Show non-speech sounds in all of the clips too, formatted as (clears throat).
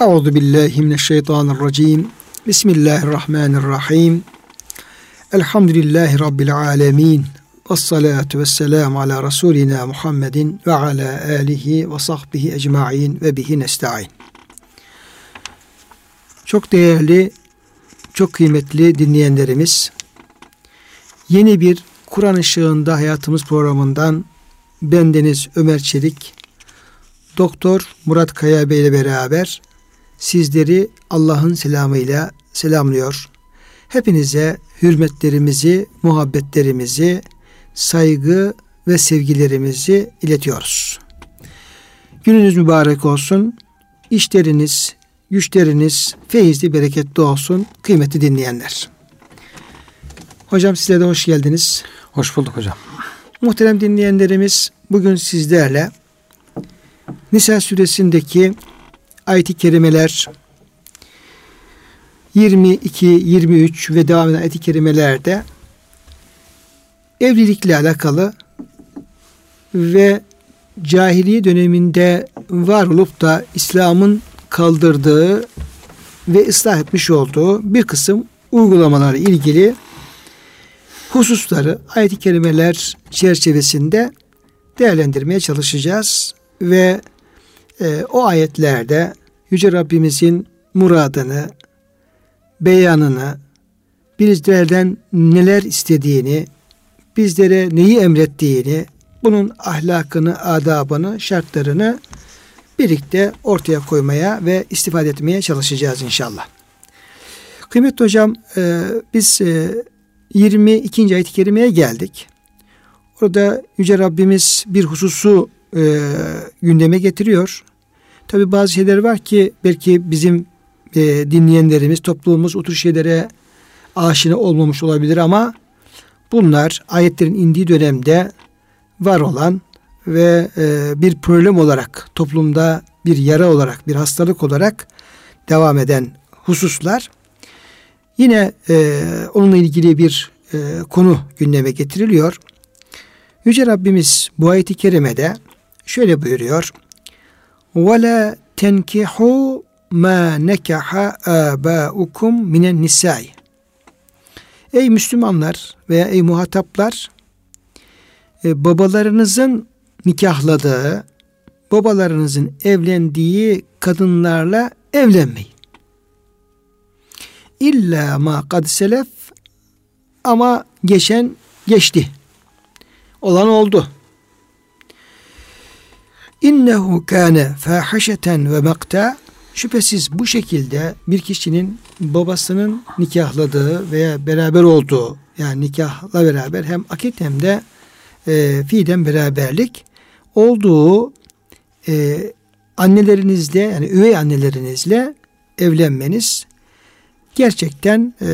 Euzu billahi mineşşeytanirracim. Bismillahirrahmanirrahim. Elhamdülillahi rabbil alamin. Ves salatu vesselam ala rasulina Muhammedin ve ala alihi ve sahbihi ecmaîn ve bihi nestaîn. Çok değerli, çok kıymetli dinleyenlerimiz, yeni bir Kur'an ışığında hayatımız programından bendeniz Ömer Çelik, Doktor Murat Kaya Bey ile beraber sizleri Allah'ın selamıyla selamlıyor. Hepinize hürmetlerimizi, muhabbetlerimizi, saygı ve sevgilerimizi iletiyoruz. Gününüz mübarek olsun. İşleriniz, güçleriniz feyizli, bereketli olsun kıymetli dinleyenler. Hocam size de hoş geldiniz. Hoş bulduk hocam. Muhterem dinleyenlerimiz bugün sizlerle Nisa suresindeki ayet-i kerimeler. 22, 23 ve devam eden ayet-i kerimelerde evlilikle alakalı ve cahiliye döneminde var olup da İslam'ın kaldırdığı ve ıslah etmiş olduğu bir kısım uygulamaları ilgili hususları ayet-i kerimeler çerçevesinde değerlendirmeye çalışacağız ve e, o ayetlerde Yüce Rabbimizin muradını, beyanını, bizlerden neler istediğini, bizlere neyi emrettiğini, bunun ahlakını, adabını, şartlarını birlikte ortaya koymaya ve istifade etmeye çalışacağız inşallah. Kıymetli hocam, e, biz e, 22. ayet-i kerimeye geldik. Orada Yüce Rabbimiz bir hususu e, gündeme getiriyor. Tabi bazı şeyler var ki belki bizim e, dinleyenlerimiz, toplumumuz o tür şeylere aşina olmamış olabilir ama bunlar ayetlerin indiği dönemde var olan ve e, bir problem olarak toplumda bir yara olarak bir hastalık olarak devam eden hususlar yine e, onunla ilgili bir e, konu gündeme getiriliyor. Yüce Rabbimiz bu ayeti kerimede şöyle buyuruyor. Ve la tenkihu ma nekaha abaukum minen nisai. Ey Müslümanlar veya ey muhataplar e, babalarınızın nikahladığı babalarınızın evlendiği kadınlarla evlenmeyin. İlla ma kad selef ama geçen geçti. Olan oldu. İnnehu kâne fâhaşeten ve makta şüphesiz bu şekilde bir kişinin babasının nikahladığı veya beraber olduğu yani nikahla beraber hem akit hem de e, fiiden beraberlik olduğu e, annelerinizle yani üvey annelerinizle evlenmeniz gerçekten e,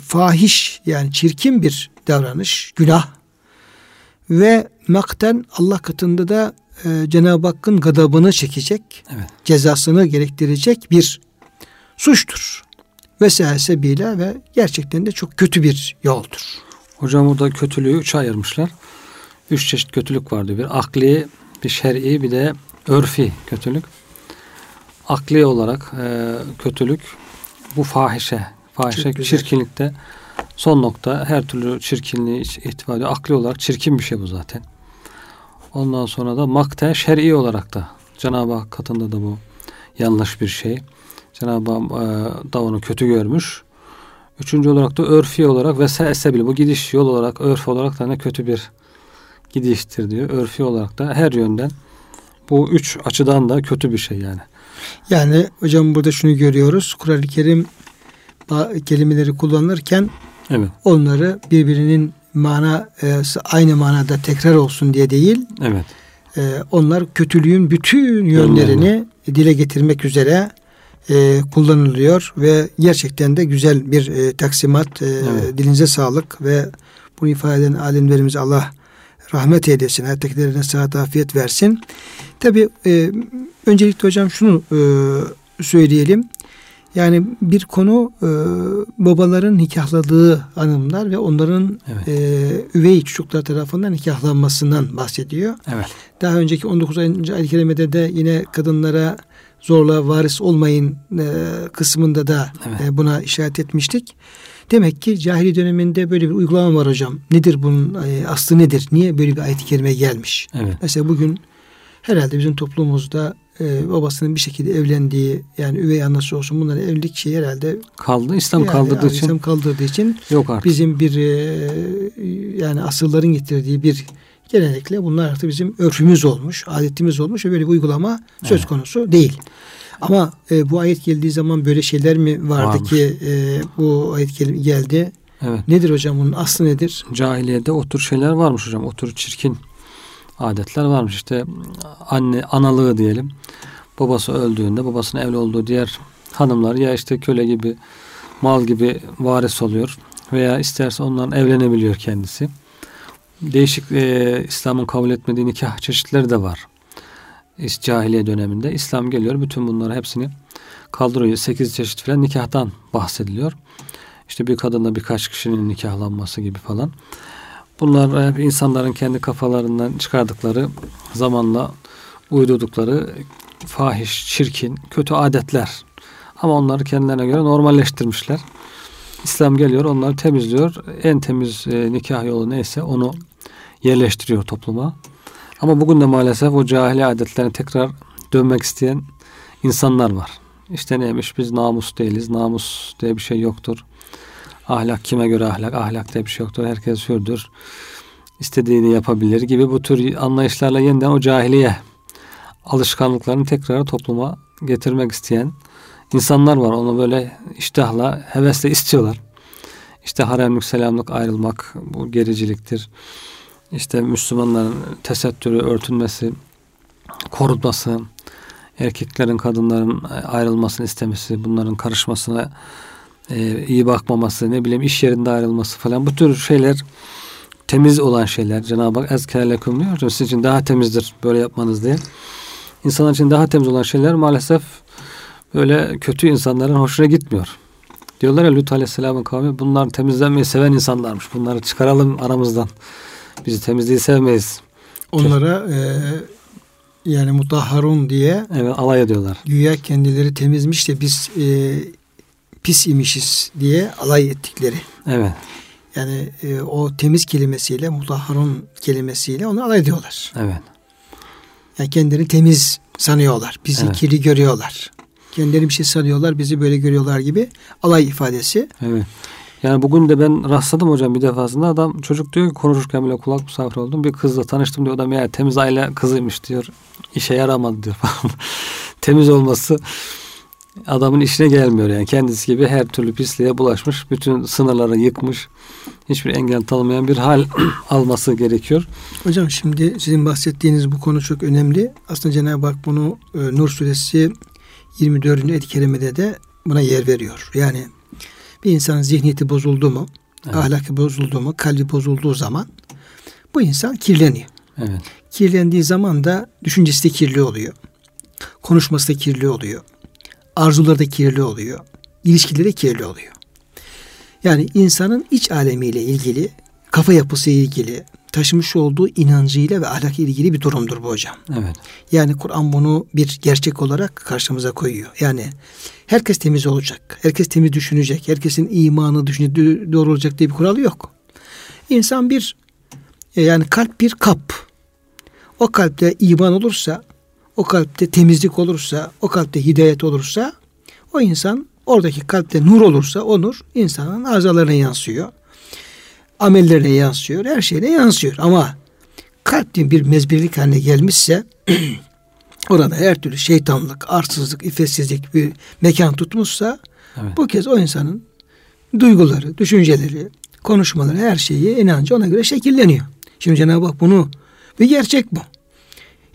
fahiş yani çirkin bir davranış, günah. Ve makten Allah katında da e, Cenab-ı Hakk'ın gadabını çekecek, evet. cezasını gerektirecek bir suçtur. Vesaire sebebiyle ve gerçekten de çok kötü bir yoldur. Hocam burada kötülüğü üçe ayırmışlar. Üç çeşit kötülük vardı. Bir akli, bir şer'i, bir de örfi kötülük. Akli olarak e, kötülük bu fahişe, fahişe çirkinlikte son nokta her türlü çirkinliği ihtiva ediyor. Akli olarak çirkin bir şey bu zaten. Ondan sonra da makte şer'i olarak da Cenab-ı Hak katında da bu yanlış bir şey. Cenab-ı Hak e, da onu kötü görmüş. Üçüncü olarak da örfi olarak ve sesebil bu gidiş yol olarak örf olarak da ne kötü bir gidiştir diyor. Örfi olarak da her yönden bu üç açıdan da kötü bir şey yani. Yani hocam burada şunu görüyoruz. Kur'an-ı Kerim kelimeleri kullanırken evet. onları birbirinin mana e, aynı manada tekrar olsun diye değil. Evet. E, onlar kötülüğün bütün yönlerini Yönlerini. dile getirmek üzere e, kullanılıyor ve gerçekten de güzel bir e, taksimat. E, evet. Dilinize sağlık ve bunu ifade eden alimlerimize Allah rahmet eylesin. Hayattakilerine sıhhat afiyet versin. Tabi e, öncelikle hocam şunu e, söyleyelim. Yani bir konu e, babaların nikahladığı hanımlar ve onların evet. e, üvey çocuklar tarafından nikahlanmasından bahsediyor. Evet. Daha önceki 19. ayet kerimede de yine kadınlara zorla varis olmayın e, kısmında da Evet. e, buna işaret etmiştik. Demek ki cahili döneminde böyle bir uygulama var hocam. Nedir bunun e, aslı nedir? Niye böyle bir ayet-i kerime gelmiş? Evet. Mesela bugün herhalde bizim toplumumuzda e, babasının bir şekilde evlendiği yani üvey annesi olsun bunların evlilik şeyi herhalde Kaldı. İslam yani kaldırdığı İslam için kaldırdığı için yok artık. bizim bir e, yani asılların getirdiği bir genellikle bunlar artık bizim örfümüz olmuş, adetimiz olmuş ve böyle bir uygulama söz Evet. konusu değil. Ama e, bu ayet geldiği zaman böyle şeyler mi vardı Varmış. ki e, bu ayet gel- geldi? Evet. Nedir hocam bunun aslı nedir? Cahiliyede o tür şeyler varmış hocam. O tür çirkin adetler varmış. İşte anne analığı diyelim. Babası öldüğünde babasının evli olduğu diğer hanımlar ya işte köle gibi mal gibi varis oluyor veya isterse onların evlenebiliyor kendisi. Değişik e, İslam'ın kabul etmediği nikah çeşitleri de var. Cahiliye döneminde İslam geliyor bütün bunları hepsini kaldırıyor. Sekiz çeşit falan nikahtan bahsediliyor. İşte bir kadınla birkaç kişinin nikahlanması gibi falan. Bunlar hep insanların kendi kafalarından çıkardıkları zamanla uydurdukları fahiş, çirkin, kötü adetler. Ama onları kendilerine göre normalleştirmişler. İslam geliyor, onları temizliyor. En temiz e, nikah yolu neyse onu yerleştiriyor topluma. Ama bugün de maalesef o cahili adetlerine tekrar dönmek isteyen insanlar var. İşte neymiş biz namus değiliz. Namus diye bir şey yoktur. Ahlak kime göre ahlak? Ahlak diye bir şey yoktur. Herkes hürdür. İstediğini yapabilir gibi bu tür anlayışlarla yeniden o cahiliye alışkanlıklarını tekrar topluma getirmek isteyen insanlar var. Onu böyle iştahla, hevesle istiyorlar. İşte haremlik, selamlık ayrılmak bu gericiliktir. İşte Müslümanların tesettürü, örtünmesi, korunması, erkeklerin kadınların ayrılmasını istemesi, bunların karışmasına e, iyi bakmaması, ne bileyim iş yerinde ayrılması falan bu tür şeyler temiz olan şeyler. Cenab-ı Hak ezkerlekum diyor. Sizin için daha temizdir böyle yapmanız diye. İnsanlar için daha temiz olan şeyler maalesef böyle kötü insanların hoşuna gitmiyor. Diyorlar ya Lut Aleyhisselam'ın kavmi bunlar temizlenmeyi seven insanlarmış. Bunları çıkaralım aramızdan. Biz temizliği sevmeyiz. Onlara e, yani mutahharun diye Evet alay ediyorlar. güya kendileri temizmiş de biz e, pis imişiz diye alay ettikleri. Evet. Yani e, o temiz kelimesiyle mutahharun kelimesiyle onu alay ediyorlar. Evet. Yani kendilerini temiz sanıyorlar. Bizi Evet. kirli görüyorlar. Kendileri bir şey sanıyorlar. Bizi böyle görüyorlar gibi alay ifadesi. Evet. Yani bugün de ben rastladım hocam bir defasında adam çocuk diyor ki konuşurken bile kulak misafir oldum. Bir kızla tanıştım diyor. Da meğer temiz aile kızıymış diyor. İşe yaramadı diyor falan. (laughs) temiz olması adamın işine gelmiyor yani. Kendisi gibi her türlü pisliğe bulaşmış. Bütün sınırları yıkmış. Hiçbir engel tanımayan bir hal (clears throat) alması gerekiyor. Hocam şimdi sizin bahsettiğiniz bu konu çok önemli. Aslında Cenab-ı Hak bunu e, Nur suresi 24. ayet-i kerimede de buna yer veriyor. Yani bir insanın zihniyeti bozuldu mu, Evet. ahlakı bozuldu mu, kalbi bozulduğu zaman bu insan kirleniyor. Evet. Kirlendiği zaman da düşüncesi de kirli oluyor. Konuşması da kirli oluyor. Arzuları da kirli oluyor. İlişkileri de kirli oluyor. Yani insanın iç alemiyle ilgili, kafa yapısıyla ilgili, taşımış olduğu inancıyla ve ahlakıyla ilgili bir durumdur bu hocam. Evet. Yani Kur'an bunu bir gerçek olarak karşımıza koyuyor. Yani herkes temiz olacak. Herkes temiz düşünecek. Herkesin imanı düşünce doğru olacak diye bir kural yok. İnsan bir e, yani kalp bir kap. O kalpte iman olursa, o kalpte temizlik olursa, o kalpte hidayet olursa o insan oradaki kalpte nur olursa o nur insanın azalarına yansıyor. Amellerine yansıyor, her şeyine yansıyor. Ama kalptin bir mezbirlik haline gelmişse (clears throat) orada her türlü şeytanlık, arsızlık, iffetsizlik bir mekan tutmuşsa Evet. bu kez o insanın duyguları, düşünceleri, konuşmaları, her şeyi inancı ona göre şekilleniyor. Şimdi Cenab-ı Hak bunu bir gerçek bu.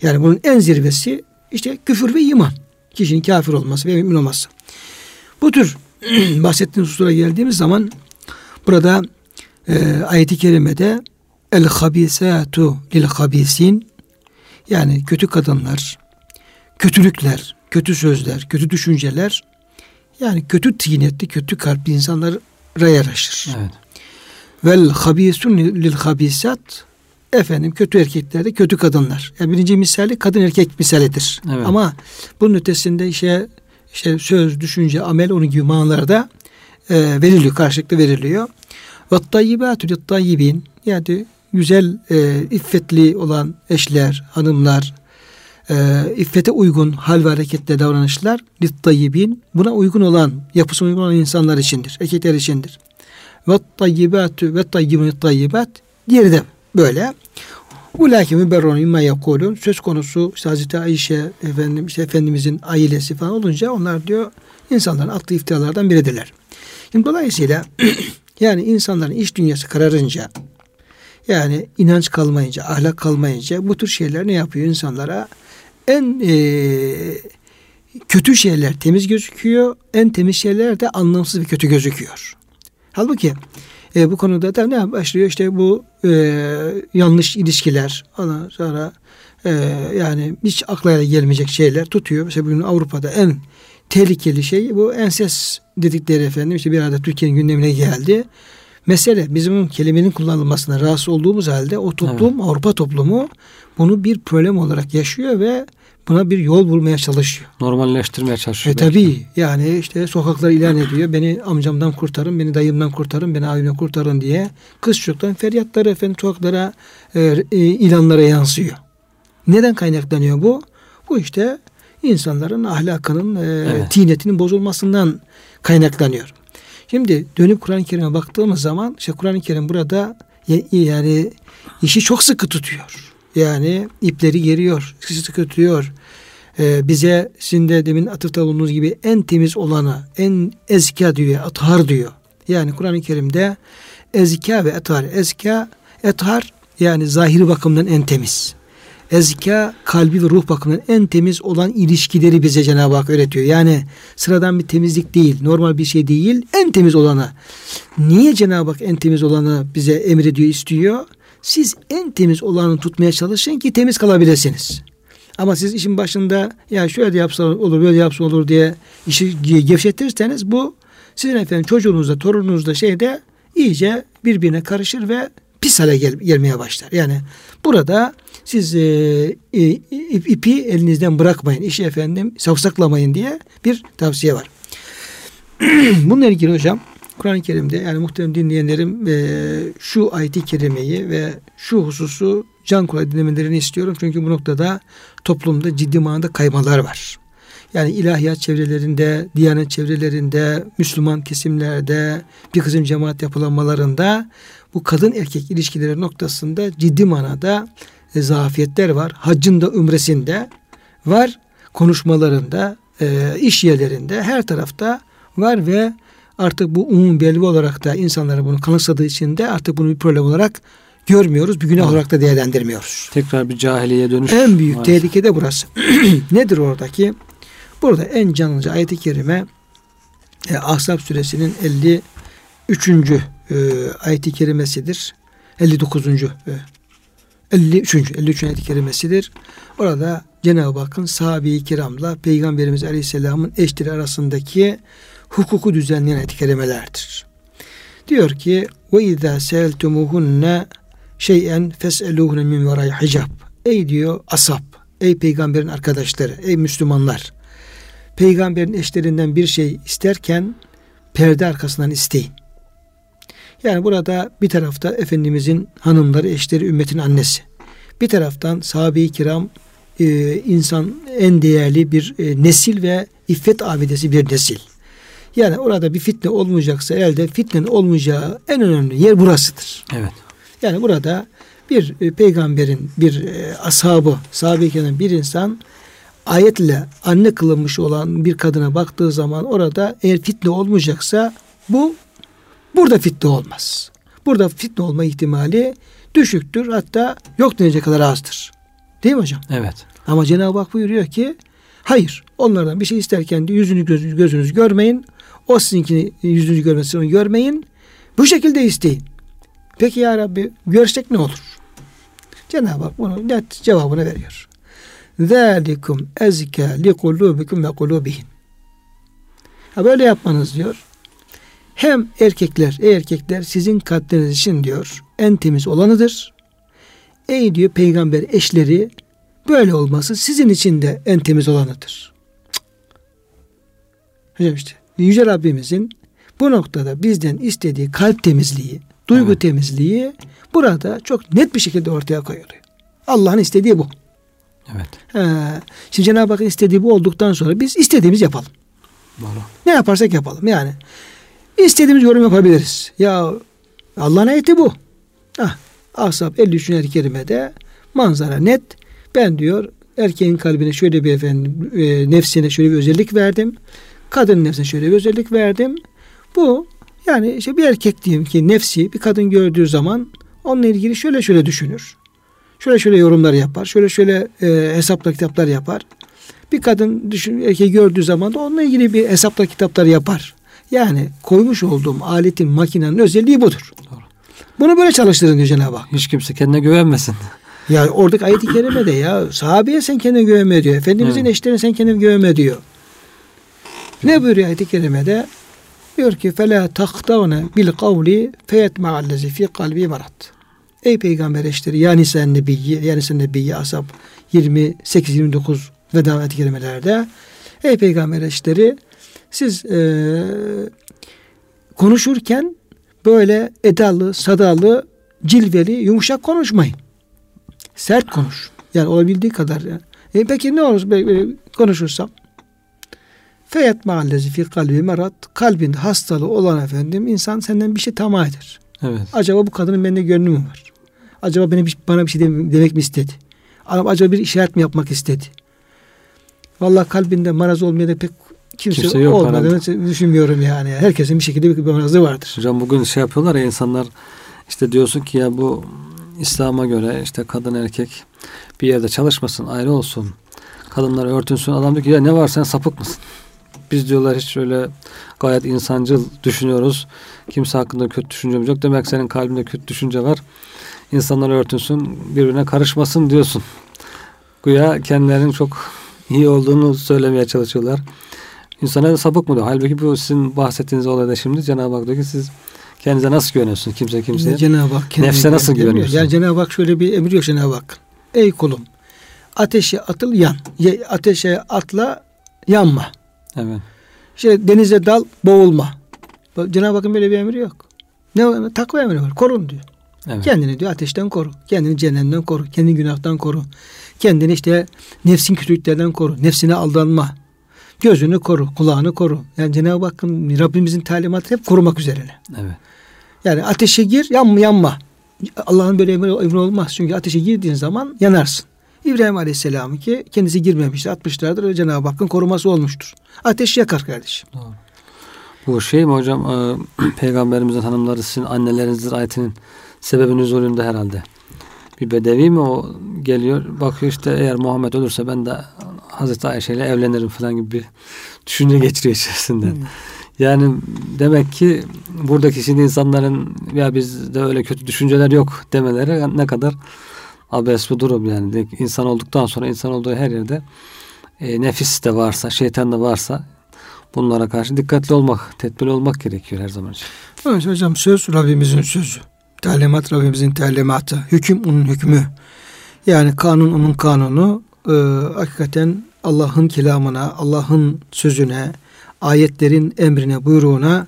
Yani bunun en zirvesi işte küfür ve iman. Kişinin kafir olması ve mümin olması. Bu tür (clears throat) bahsettiğimiz hususlara geldiğimiz zaman burada e, ayeti kerimede el habisatu lil habisin yani kötü kadınlar, kötülükler, kötü sözler, kötü düşünceler yani kötü tinetli, kötü kalpli insanlara yaraşır. Evet. Vel habisun lil habisat efendim kötü erkekler de kötü kadınlar. Yani birinci misali kadın erkek misalidir. Evet. Ama bunun ötesinde işte, işte söz, düşünce, amel onun gibi manalarda e, veriliyor, karşılıklı veriliyor. Ve tayyibatü tayyibin yani güzel, e, iffetli olan eşler, hanımlar, e, iffete uygun hal ve hareketle davranışlar littayyibin buna uygun olan, yapısına uygun olan insanlar içindir, erkekler içindir. Ve tayyibatü ve tayyibun tayyibat diğeri de böyle. Ulaike müberrun imma yakulun. Söz konusu işte Hazreti Ayşe efendim işte Efendimizin ailesi falan olunca onlar diyor insanların attığı iftiralardan biridirler. Şimdi dolayısıyla (clears throat) yani insanların iş dünyası kararınca yani inanç kalmayınca, ahlak kalmayınca bu tür şeyler ne yapıyor insanlara? En e, kötü şeyler temiz gözüküyor, en temiz şeyler de anlamsız ve kötü gözüküyor. Halbuki e, bu konuda da ne başlıyor? İşte bu e, yanlış ilişkiler, ondan sonra e, yani hiç akla gelmeyecek şeyler tutuyor. Mesela bugün Avrupa'da en tehlikeli şey bu enses dedikleri efendim işte bir arada Türkiye'nin gündemine geldi. Mesele bizim kelimenin kullanılmasına rahatsız olduğumuz halde o toplum evet. Avrupa toplumu bunu bir problem olarak yaşıyor ve buna bir yol bulmaya çalışıyor. Normalleştirmeye çalışıyor. E tabi yani işte sokaklar ilan ediyor. Beni amcamdan kurtarın, beni dayımdan kurtarın, beni abimden kurtarın diye. Kız çocuktan feryatları efendim sokaklara e, e, ilanlara yansıyor. Neden kaynaklanıyor bu? Bu işte insanların ahlakının, e, evet. tinetinin bozulmasından kaynaklanıyor. Şimdi dönüp Kur'an-ı Kerim'e baktığımız zaman işte Kur'an-ı Kerim burada yani işi çok sıkı tutuyor. Yani ipleri geriyor, sıkı tutuyor. Ee, bize sizin de demin atıfta bulunduğunuz gibi en temiz olanı, en ezka diyor, atar diyor. Yani Kur'an-ı Kerim'de ezka ve etar. Ezka, etar yani zahiri bakımdan en temiz. Ezka kalbi ve ruh bakımından en temiz olan ilişkileri bize Cenab-ı Hak öğretiyor. Yani sıradan bir temizlik değil, normal bir şey değil, en temiz olanı. Niye Cenab-ı Hak en temiz olanı bize emrediyor, istiyor? Siz en temiz olanı tutmaya çalışın ki temiz kalabilirsiniz. Ama siz işin başında ya şöyle yapsa olur, böyle yapsa olur diye işi gevşetirseniz bu sizin efendim çocuğunuzda, torununuzda şeyde iyice birbirine karışır ve pis hale gel, gelmeye başlar. Yani burada siz e, e, ipi elinizden bırakmayın. işi efendim savsaklamayın diye bir tavsiye var. (clears throat) Bununla ilgili hocam Kur'an-ı Kerim'de yani muhterem dinleyenlerim e, şu ayeti kerimeyi ve şu hususu can kulağıyla dinlemelerini istiyorum. Çünkü bu noktada toplumda ciddi manada kaymalar var. Yani ilahiyat çevrelerinde, diyanet çevrelerinde, Müslüman kesimlerde, bir kısım cemaat yapılanmalarında bu kadın erkek ilişkileri noktasında ciddi manada e, zafiyetler var. Haccında, ümresinde var. Konuşmalarında, e, iş yerlerinde her tarafta var ve artık bu umum belli olarak da insanlara bunu kanıksadığı için de artık bunu bir problem olarak görmüyoruz. Bir günah evet. olarak da değerlendirmiyoruz. Tekrar bir cahiliye dönüş. En büyük maalesef. tehlike de burası. (clears throat) Nedir oradaki? Burada en canlıca ayet-i kerime e, Ahzab suresinin 53. E, ayet-i kerimesidir. 59. E, 53. 53. ayet-i kerimesidir. Orada Cenab-ı Hakk'ın sahabe-i kiramla Peygamberimiz Aleyhisselam'ın eşleri arasındaki hukuku düzenleyen ayet-i kerimelerdir. Diyor ki ve izâ seeltumuhunne şeyen fes'eluhune min veray hicab. Ey diyor asap, ey peygamberin arkadaşları, ey Müslümanlar. Peygamberin eşlerinden bir şey isterken perde arkasından isteyin. Yani burada bir tarafta Efendimizin hanımları, eşleri, ümmetin annesi. Bir taraftan sahabe-i kiram e, insan en değerli bir e, nesil ve iffet abidesi bir nesil. Yani orada bir fitne olmayacaksa elde fitnenin olmayacağı en önemli yer burasıdır. Evet. Yani burada bir e, peygamberin bir e, ashabı, sahabe bir insan ayetle anne kılınmış olan bir kadına baktığı zaman orada eğer fitne olmayacaksa bu burada fitne olmaz. Burada fitne olma ihtimali düşüktür hatta yok denecek kadar azdır. Değil mi hocam? Evet. Ama Cenab-ı Hak buyuruyor ki hayır onlardan bir şey isterken de yüzünü gözünüz, gözünüz görmeyin. O sizinkini yüzünüzü görmesini onu görmeyin. Bu şekilde isteyin. Peki ya Rabbi görsek ne olur? Cenab-ı Hak bunu net cevabını veriyor. Zalikum ezke li kulubikum ve kulubihin. Ha böyle yapmanız diyor. Hem erkekler, ey erkekler sizin kalpleriniz için diyor en temiz olanıdır. ey diyor peygamber eşleri böyle olması sizin için de en temiz olanıdır. Hocam işte Yüce Rabbimizin bu noktada bizden istediği kalp temizliği, duygu evet. temizliği burada çok net bir şekilde ortaya koyuluyor. Allah'ın istediği bu. Evet. Ee, şimdi Cenab-ı Hakk'ın istediği bu olduktan sonra biz istediğimiz yapalım. Doğru. Ne yaparsak yapalım yani. istediğimiz yorum yapabiliriz. Ya Allah'ın ayeti bu. Ah, Ashab 53. ayet-i kerimede manzara net. Ben diyor erkeğin kalbine şöyle bir efendim e, nefsine şöyle bir özellik verdim. Kadın nefsine şöyle bir özellik verdim. Bu yani işte bir erkek diyeyim ki nefsi bir kadın gördüğü zaman onunla ilgili şöyle şöyle düşünür. Şöyle şöyle yorumlar yapar. Şöyle şöyle e, hesapla kitaplar yapar. Bir kadın düşün erkeği gördüğü zaman da onunla ilgili bir hesapla kitaplar yapar. Yani koymuş olduğum aletin makinenin özelliği budur. Doğru. Bunu böyle çalıştırın diyor Cenab-ı Hak. Hiç kimse kendine güvenmesin. Ya oradaki ayet-i kerimede ya sahabeye sen kendine güvenme diyor. Efendimizin evet. eşlerine sen kendine güvenme diyor. Ne buyuruyor ayet-i kerimede? Diyor ki fela taktavne bil kavli feyet ma'allezi fi kalbi marat. Ey peygamber eşleri yani sen nebiyyi yani sen nebiyyi asap 28-29 ve davet kelimelerde ey peygamber eşleri siz e, konuşurken böyle edalı, sadalı, cilveli, yumuşak konuşmayın. Sert konuş. Yani olabildiği kadar. Yani. E peki ne olur konuşursam? Feyat ma'allezi fi kalbi merat. Kalbinde hastalığı olan efendim insan senden bir şey tamah eder. Evet. Acaba bu kadının bende gönlü mü var? Acaba bir, bana bir şey demek mi istedi? Acaba bir işaret mi yapmak istedi? Vallahi kalbinde maraz olmaya da pek kimse, kimse yok olmadığını herhalde. düşünmüyorum yani. Herkesin bir şekilde bir marazı vardır. Hocam bugün şey yapıyorlar ya insanlar işte diyorsun ki ya bu İslam'a göre işte kadın erkek bir yerde çalışmasın ayrı olsun. Kadınlar örtünsün. Adam diyor ki ya ne var sen sapık mısın? Biz diyorlar hiç öyle gayet insancıl düşünüyoruz. Kimse hakkında kötü düşüncemiz yok. Demek senin kalbinde kötü düşünce var insanlar örtünsün, birbirine karışmasın diyorsun. Güya kendilerinin çok iyi olduğunu söylemeye çalışıyorlar. İnsana da sapık mı diyor? Halbuki bu sizin bahsettiğiniz olayda şimdi Cenab-ı Hak diyor ki siz kendinize nasıl güveniyorsunuz? Kimse kimseye. Cenab-ı Hak nefse nasıl güveniyorsun? Yani Cenab-ı Hak şöyle bir emir yok Cenab-ı Hak. Ey kulum ateşe atıl yan. Ateşe atla yanma. Evet. İşte denize dal boğulma. Cenab-ı Hakk'ın böyle bir emri yok. Ne takva emri var. Korun diyor. Evet. Kendini diyor ateşten koru. Kendini cehennemden koru. Kendini günahtan koru. Kendini işte nefsin kötülüklerden koru. Nefsine aldanma. Gözünü koru. Kulağını koru. Yani Cenab-ı Hakk'ın Rabbimizin talimatı hep korumak üzerine. Evet. Yani ateşe gir yanma yanma. Allah'ın böyle emri, emri olmaz. Çünkü ateşe girdiğin zaman yanarsın. İbrahim Aleyhisselam ki kendisi girmemişti. Atmışlardır. Cenab-ı Hakk'ın koruması olmuştur. Ateş yakar kardeşim. Doğru. Bu şey mi hocam e, (clears throat) peygamberimizin hanımları sizin annelerinizdir ayetinin sebebi nüzulünde herhalde. Bir bedevi mi o geliyor bakıyor işte eğer Muhammed ölürse ben de Hazreti Ayşe ile evlenirim falan gibi bir düşünce geçiriyor içerisinden. Hmm. Yani demek ki buradaki şimdi insanların ya bizde öyle kötü düşünceler yok demeleri ne kadar abes bu durum yani. insan olduktan sonra insan olduğu her yerde e, nefis de varsa, şeytan da varsa bunlara karşı dikkatli olmak, tedbirli olmak gerekiyor her zaman için. Evet hocam söz Rabbimizin sözü. Talimat Rabbimizin talimatı. Hüküm onun hükmü. Yani kanun onun kanunu. E, hakikaten Allah'ın kelamına, Allah'ın sözüne, ayetlerin emrine, buyruğuna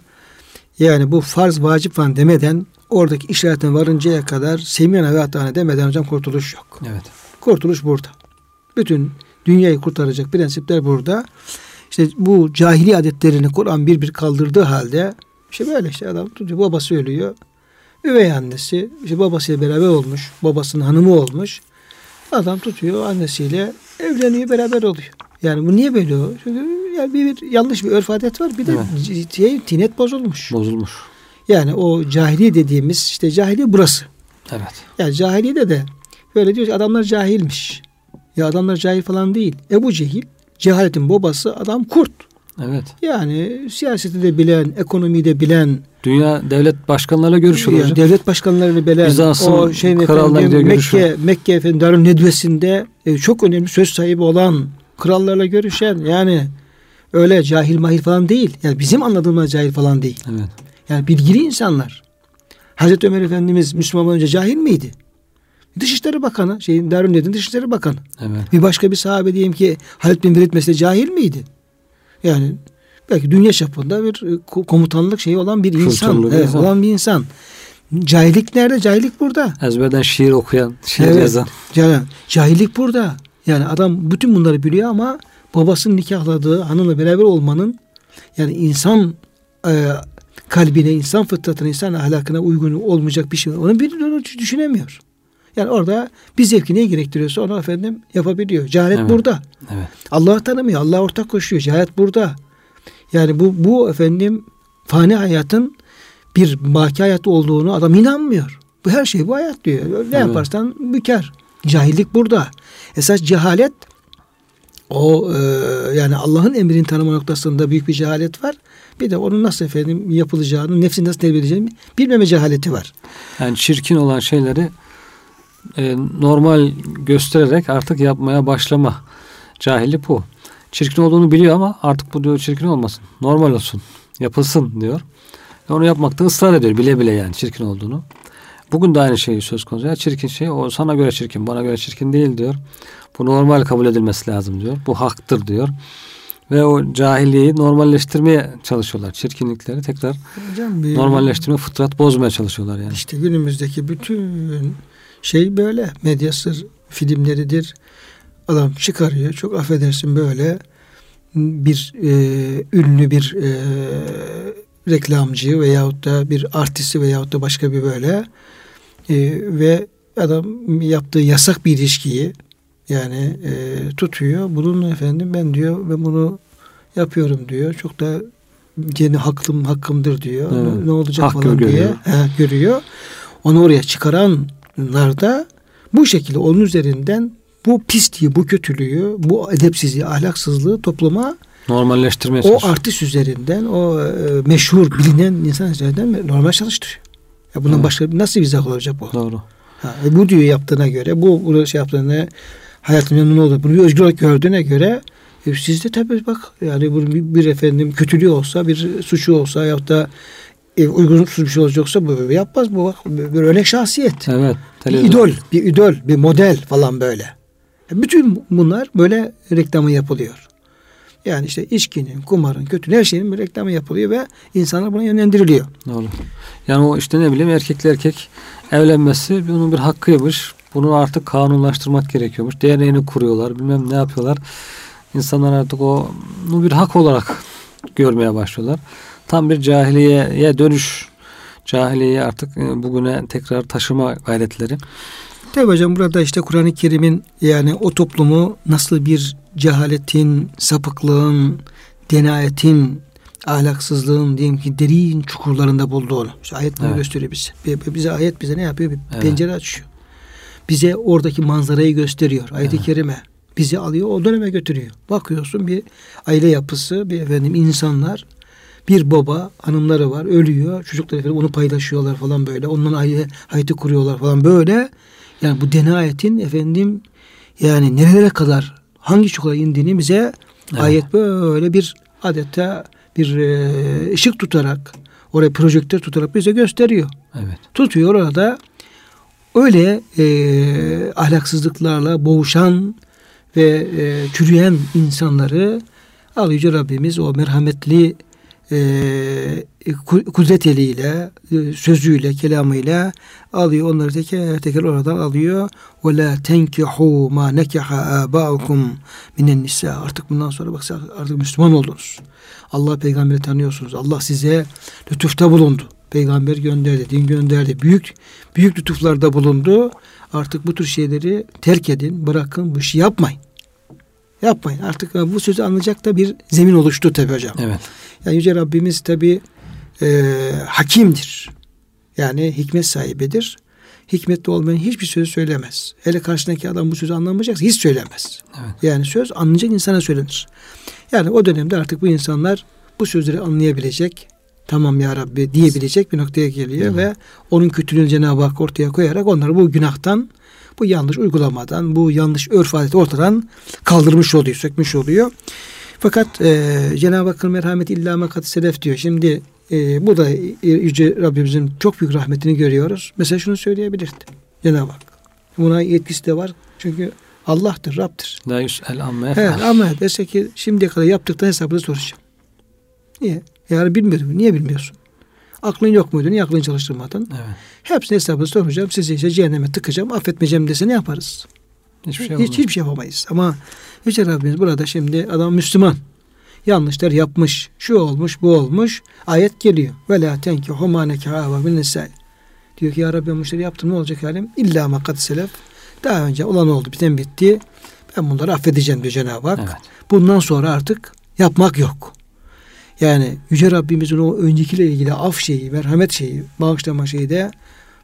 yani bu farz vacip falan demeden oradaki işaretin varıncaya kadar semiyana ve hatana demeden hocam kurtuluş yok. Evet. Kurtuluş burada. Bütün dünyayı kurtaracak prensipler burada. İşte bu cahili adetlerini Kur'an bir bir kaldırdığı halde işte böyle işte adam tutuyor babası ölüyor. Üvey annesi işte babasıyla beraber olmuş. Babasının hanımı olmuş. Adam tutuyor annesiyle evleniyor beraber oluyor. Yani bu niye böyle? Çünkü yani bir, bir yanlış bir örf adet var. Bir de evet. şey, tinet bozulmuş. Bozulmuş. Yani o cahiliye dediğimiz işte cahiliye burası. Evet. Yani cahiliyede de böyle diyor ki adamlar cahilmiş. Ya adamlar cahil falan değil. Ebu Cehil cehaletin babası adam kurt. Evet. Yani siyaseti de bilen, ekonomiyi de bilen. Dünya devlet başkanlarıyla görüşüyor hocam. Devlet başkanlarını bilen. Bizans'ın o şeyin efendim, Mekke, Mekke efendim Darun Nedvesi'nde e, çok önemli söz sahibi olan krallarla görüşen yani öyle cahil mahil falan değil. Yani bizim anladığımız cahil falan değil. Evet. Yani bilgili insanlar. Hazreti Ömer Efendimiz Müslüman önce cahil miydi? Dışişleri Bakanı, şeyin Darun Nedin Dışişleri Bakanı. Evet. Bir başka bir sahabe diyeyim ki Halid bin Velid mesela cahil miydi? Yani belki dünya çapında bir e, komutanlık şeyi olan bir insan, Kültürlü evet, insan. olan bir insan. Cahillik nerede? Cahillik burada. Ezberden şiir okuyan, şiir Evet. yazan. Yani cahillik burada. Yani adam bütün bunları biliyor ama babasının nikahladığı hanımla beraber olmanın yani insan e, kalbine, insan fıtratına, insan ahlakına uygun olmayacak bir şey. Onu bir onu düşünemiyor. Yani orada bir zevki ne gerektiriyorsa onu efendim yapabiliyor. Cehalet Evet. burada. Evet. Allah'ı tanımıyor. Allah ortak koşuyor. Cehalet burada. Yani bu bu efendim fani hayatın bir baki hayat olduğunu adam inanmıyor. Bu her şey bu hayat diyor. Ne Evet. yaparsan büker. Cahillik burada. Esas cehalet o e, yani Allah'ın emrini tanıma noktasında büyük bir cehalet var. Bir de onun nasıl efendim yapılacağını, nefsini nasıl devredeceğini bilmeme cehaleti var. Yani çirkin olan şeyleri e, normal göstererek artık yapmaya başlama. Cahillik bu. Çirkin olduğunu biliyor ama artık bu diyor çirkin olmasın. Normal olsun. Yapılsın diyor. Ve onu yapmakta ısrar ediyor. Bile bile yani çirkin olduğunu. Bugün de aynı şey söz konusu. Ya çirkin şey o sana göre çirkin, bana göre çirkin değil diyor. Bu normal kabul edilmesi lazım diyor. Bu haktır diyor. Ve o cahilliği normalleştirmeye çalışıyorlar. Çirkinlikleri tekrar Hocam bir- normalleştirme, fıtrat bozmaya çalışıyorlar yani. İşte günümüzdeki bütün şey böyle. Medyasır filmleridir. Adam çıkarıyor. Çok affedersin böyle bir e, ünlü bir e, reklamcı veyahut da bir artisti veyahut da başka bir böyle e, ve adam yaptığı yasak bir ilişkiyi yani e, tutuyor. Bunun efendim ben diyor ve bunu yapıyorum diyor. Çok da gene hakkım hakkımdır diyor. Evet. Ne, olacak Hakkı falan diye görüyor. he, görüyor. Onu oraya çıkaranlar da bu şekilde onun üzerinden bu pisliği, bu kötülüğü, bu edepsizliği, ahlaksızlığı topluma Normalleştirmeye o artist üzerinden, o e, meşhur, bilinen insan üzerinden normal çalıştırıyor. Ya bundan Evet. başka nasıl bir izah olacak bu? Doğru. Ha, e bu diyor yaptığına göre, bu şey yaptığına, hayatın memnun olduğu, bunu bir özgür olarak gördüğüne göre e, siz de tabii bak yani bunun bir, bir efendim kötülüğü olsa, bir suçu olsa ya da e, uygunsuz bir şey olacaksa bu yapmaz bu bak bir örnek şahsiyet. Evet. Bir televizyon. idol, bir idol, bir model falan böyle. E, Bütün bunlar böyle reklamı yapılıyor. Yani işte içkinin, kumarın, kötü her şeyin bir reklamı yapılıyor ve insanlar buna yönlendiriliyor. Doğru. Yani o işte ne bileyim erkekle erkek evlenmesi bunun bir hakkıymış. Bunu artık kanunlaştırmak gerekiyormuş. Derneğini kuruyorlar. Bilmem ne yapıyorlar. İnsanlar artık o bunu bir hak olarak görmeye başlıyorlar. Tam bir cahiliyeye dönüş. Cahiliyeyi artık e, bugüne tekrar taşıma gayretleri. Tabi hocam burada işte Kur'an-ı Kerim'in yani o toplumu nasıl bir cehaletin, sapıklığın, denayetin, ahlaksızlığın diyelim ki derin çukurlarında bulduğunu. İşte ayet bunu Evet. gösteriyor bize. Bi- Bize ayet bize ne yapıyor? Bir Evet. pencere açıyor. Bize oradaki manzarayı gösteriyor. Ayet-i Evet. kerime. Bizi alıyor o döneme götürüyor. Bakıyorsun bir aile yapısı, bir efendim insanlar, bir baba, hanımları var, ölüyor. Çocuklar efendim onu paylaşıyorlar falan böyle. Ondan aile hayatı kuruyorlar falan böyle. Yani bu denayetin efendim yani nerelere kadar hangi çukura indiğini bize Evet. ayet böyle bir adeta bir e, ışık tutarak oraya projektör tutarak bize gösteriyor. Evet. Tutuyor orada öyle e, ahlaksızlıklarla boğuşan ve e, çürüyen insanları Allah Yüce Rabbimiz o merhametli e, ku- kudret eliyle, e, sözüyle, kelamıyla alıyor. Onları teker teker oradan alıyor. Ve la tenkihu ma nekaha abaukum minen nisa. Artık bundan sonra bak artık Müslüman oldunuz. Allah peygamberi tanıyorsunuz. Allah size lütufta bulundu. Peygamber gönderdi, din gönderdi. Büyük büyük lütuflarda bulundu. Artık bu tür şeyleri terk edin, bırakın, bu işi yapmayın. Yapmayın. Artık e, bu sözü anlayacak da bir zemin oluştu tabi hocam. Evet. Yani Yüce Rabbimiz tabi e, hakimdir. Yani hikmet sahibidir. Hikmetli olmayan hiçbir söz söylemez. Hele karşındaki adam bu sözü anlamayacaksa hiç söylemez. Evet. Yani söz anlayacak insana söylenir. Yani o dönemde artık bu insanlar bu sözleri anlayabilecek, tamam ya Rabbi diyebilecek bir noktaya geliyor ve onun kötülüğünü Cenab-ı Hak ortaya koyarak onları bu günahtan, bu yanlış uygulamadan, bu yanlış örf adeti ortadan kaldırmış oluyor, sökmüş oluyor. Fakat e, Cenab-ı Hakk'ın merhameti illa mekat selef diyor. Şimdi e, bu da Yüce Rabbimizin çok büyük rahmetini görüyoruz. Mesela şunu söyleyebilirdi Cenab-ı Hak. Buna yetkisi de var. Çünkü Allah'tır, Rab'dır. La yüs'el amme Evet, ama dese ki şimdiye kadar yaptıktan hesabını soracağım. Niye? Yani bilmiyordum. Niye bilmiyorsun? Aklın yok muydu? Niye aklını çalıştırmadın? Evet. Hepsini hesabını soracağım. Sizi işte cehenneme tıkacağım. Affetmeyeceğim dese ne yaparız? Hiçbir şey Hiç, hiçbir şey yapamayız. Ama Yüce Rabbimiz burada şimdi adam Müslüman. Yanlışlar yapmış. Şu olmuş, bu olmuş. Ayet geliyor. Ve la tenkihu ma nekaha bin nisai. Diyor ki ya Rabbi işleri yaptım ne olacak halim? İlla ma kad selef. Daha önce olan oldu bizden bitti. Ben bunları affedeceğim diyor Cenab-ı Hak. Evet. Bundan sonra artık yapmak yok. Yani Yüce Rabbimizin o öncekiyle ilgili af şeyi, merhamet şeyi, bağışlama şeyi de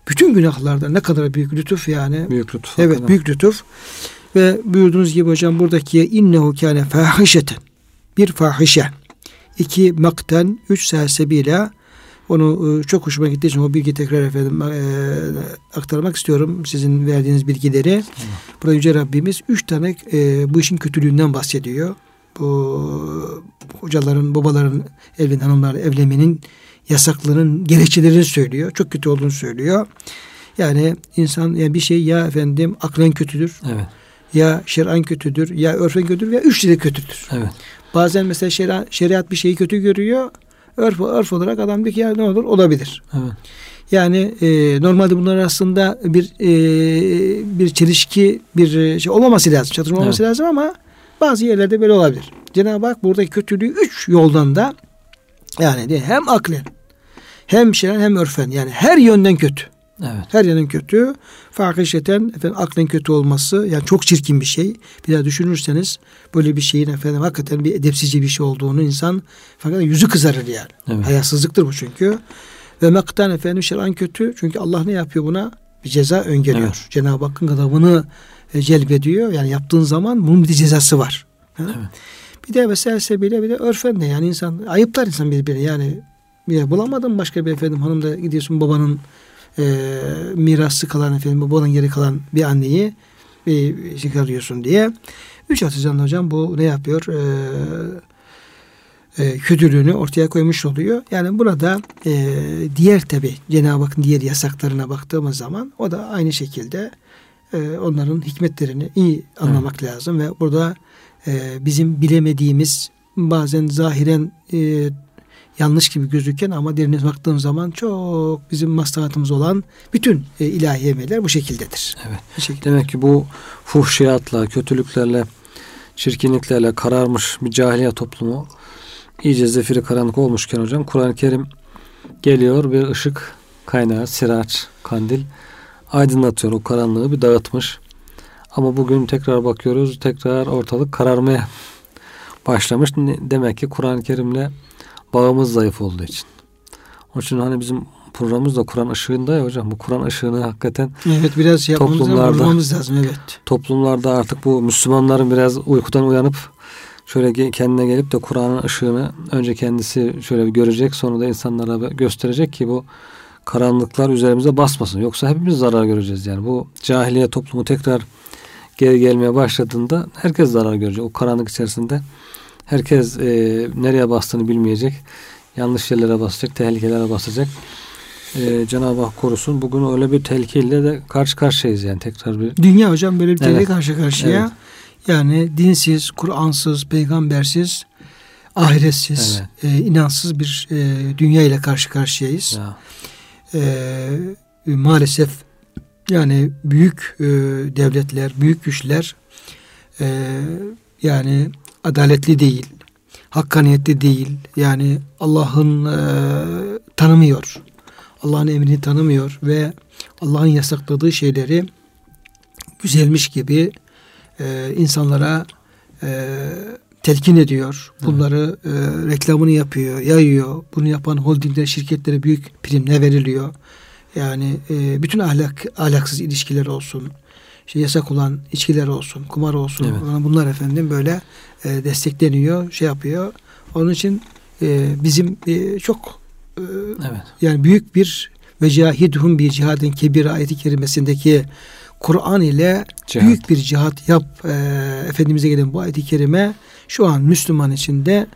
bütün günahlarda ne kadar büyük lütuf yani. Büyük lütuf. Evet hakikaten. büyük lütuf. Ve buyurduğunuz gibi hocam buradaki innehu kâne fahişeten. Bir fahişe. iki makten. Üç sebebiyle onu e, çok hoşuma gittiği için o bilgi tekrar efendim e, aktarmak istiyorum. Sizin verdiğiniz bilgileri. Burada Yüce Rabbimiz üç tane e, bu işin kötülüğünden bahsediyor. Bu hocaların, babaların, evlen hanımlarla evlenmenin yasaklığının gerekçelerini söylüyor. Çok kötü olduğunu söylüyor. Yani insan yani bir şey ya efendim aklen kötüdür, Evet. ya şer'an kötüdür, ya örfen kötüdür ya üçlü de kötüdür. Evet. Bazen mesela şeriat, şeriat bir şeyi kötü görüyor. Örf, örf olarak adam diyor ki ya ne olur olabilir. Evet. Yani e, normalde bunlar aslında bir e, bir çelişki bir e, şey olmaması lazım. Çatışma olmaması Evet. lazım ama bazı yerlerde böyle olabilir. Cenab-ı Hak buradaki kötülüğü üç yoldan da yani hem aklen hem şeren hem örfen yani her yönden kötü. Evet. Her yönden kötü. Fakişeten efendim aklen kötü olması yani çok çirkin bir şey. Bir daha düşünürseniz böyle bir şeyin efendim hakikaten bir edepsizce bir şey olduğunu insan fakat yüzü kızarır yani. Evet. Hayasızlıktır bu çünkü. Ve mektan efendim şer'an kötü. Çünkü Allah ne yapıyor buna? Bir ceza öngörüyor. Evet. Cenab-ı Hakk'ın gadabını e, celbediyor. Yani yaptığın zaman bunun bir cezası var. Evet. Bir de mesela sebebiyle bir de örfen de yani insan ayıplar insan birbirini yani bir bulamadın başka bir efendim hanım da gidiyorsun babanın e, mirası kalan efendim babanın geri kalan bir anneyi bir çıkarıyorsun diye. Üç atıcan hocam bu ne yapıyor? E, e, kötülüğünü ortaya koymuş oluyor. Yani burada e, diğer tabi Cenab-ı Hakk'ın diğer yasaklarına baktığımız zaman o da aynı şekilde e, onların hikmetlerini iyi anlamak lazım ve burada e, bizim bilemediğimiz bazen zahiren e, yanlış gibi gözüken ama derine baktığım zaman çok bizim maslahatımız olan bütün e, ilahi emeller bu şekildedir. Evet. Bu şekilde. Demek ki bu fuhşiyatla, kötülüklerle, çirkinliklerle kararmış bir cahiliye toplumu iyice zefiri karanlık olmuşken hocam Kur'an-ı Kerim geliyor bir ışık kaynağı, siraç, kandil aydınlatıyor o karanlığı bir dağıtmış. Ama bugün tekrar bakıyoruz tekrar ortalık kararmaya başlamış. Demek ki Kur'an-ı Kerim'le bağımız zayıf olduğu için. Onun için hani bizim programımız da Kur'an ışığında ya hocam. Bu Kur'an ışığını hakikaten Evet biraz Toplumlarda- lazım evet. toplumlarda artık bu Müslümanların biraz uykudan uyanıp şöyle kendine gelip de Kur'an'ın ışığını önce kendisi şöyle bir görecek sonra da insanlara gösterecek ki bu karanlıklar üzerimize basmasın. Yoksa hepimiz zarar göreceğiz yani. Bu cahiliye toplumu tekrar geri gelmeye başladığında herkes zarar görecek. O karanlık içerisinde herkes e, nereye bastığını bilmeyecek. Yanlış yerlere basacak, tehlikelere basacak. E, Cenab-ı Hak korusun. Bugün öyle bir tehlikeyle de karşı karşıyayız yani tekrar bir Dünya hocam böyle bir tehlike Evet. karşı karşıya. Evet. Yani dinsiz, Kur'ansız, peygambersiz, ahiretsiz, e, inansız bir e, dünya ile karşı karşıyayız. ya, E, maalesef yani büyük e, devletler, büyük güçler e, yani adaletli değil, hakkaniyetli değil. Yani Allah'ın e, tanımıyor. Allah'ın emrini tanımıyor ve Allah'ın yasakladığı şeyleri güzelmiş gibi e, insanlara e, telkin ediyor. Bunları e, reklamını yapıyor, yayıyor. Bunu yapan holdinglere, şirketlere büyük primler veriliyor. Yani e, bütün ahlak ahlaksız ilişkiler olsun, işte yasak olan içkiler olsun, kumar olsun. Evet. Bunlar efendim böyle e, destekleniyor, şey yapıyor. Onun için e, bizim e, çok e, evet. yani büyük bir ve cahidhum bir cihadın kebir ayeti kerimesindeki Kur'an ile Cihat. büyük bir cihat yap e, Efendimiz'e gelen bu ayeti kerime şu an Müslüman içinde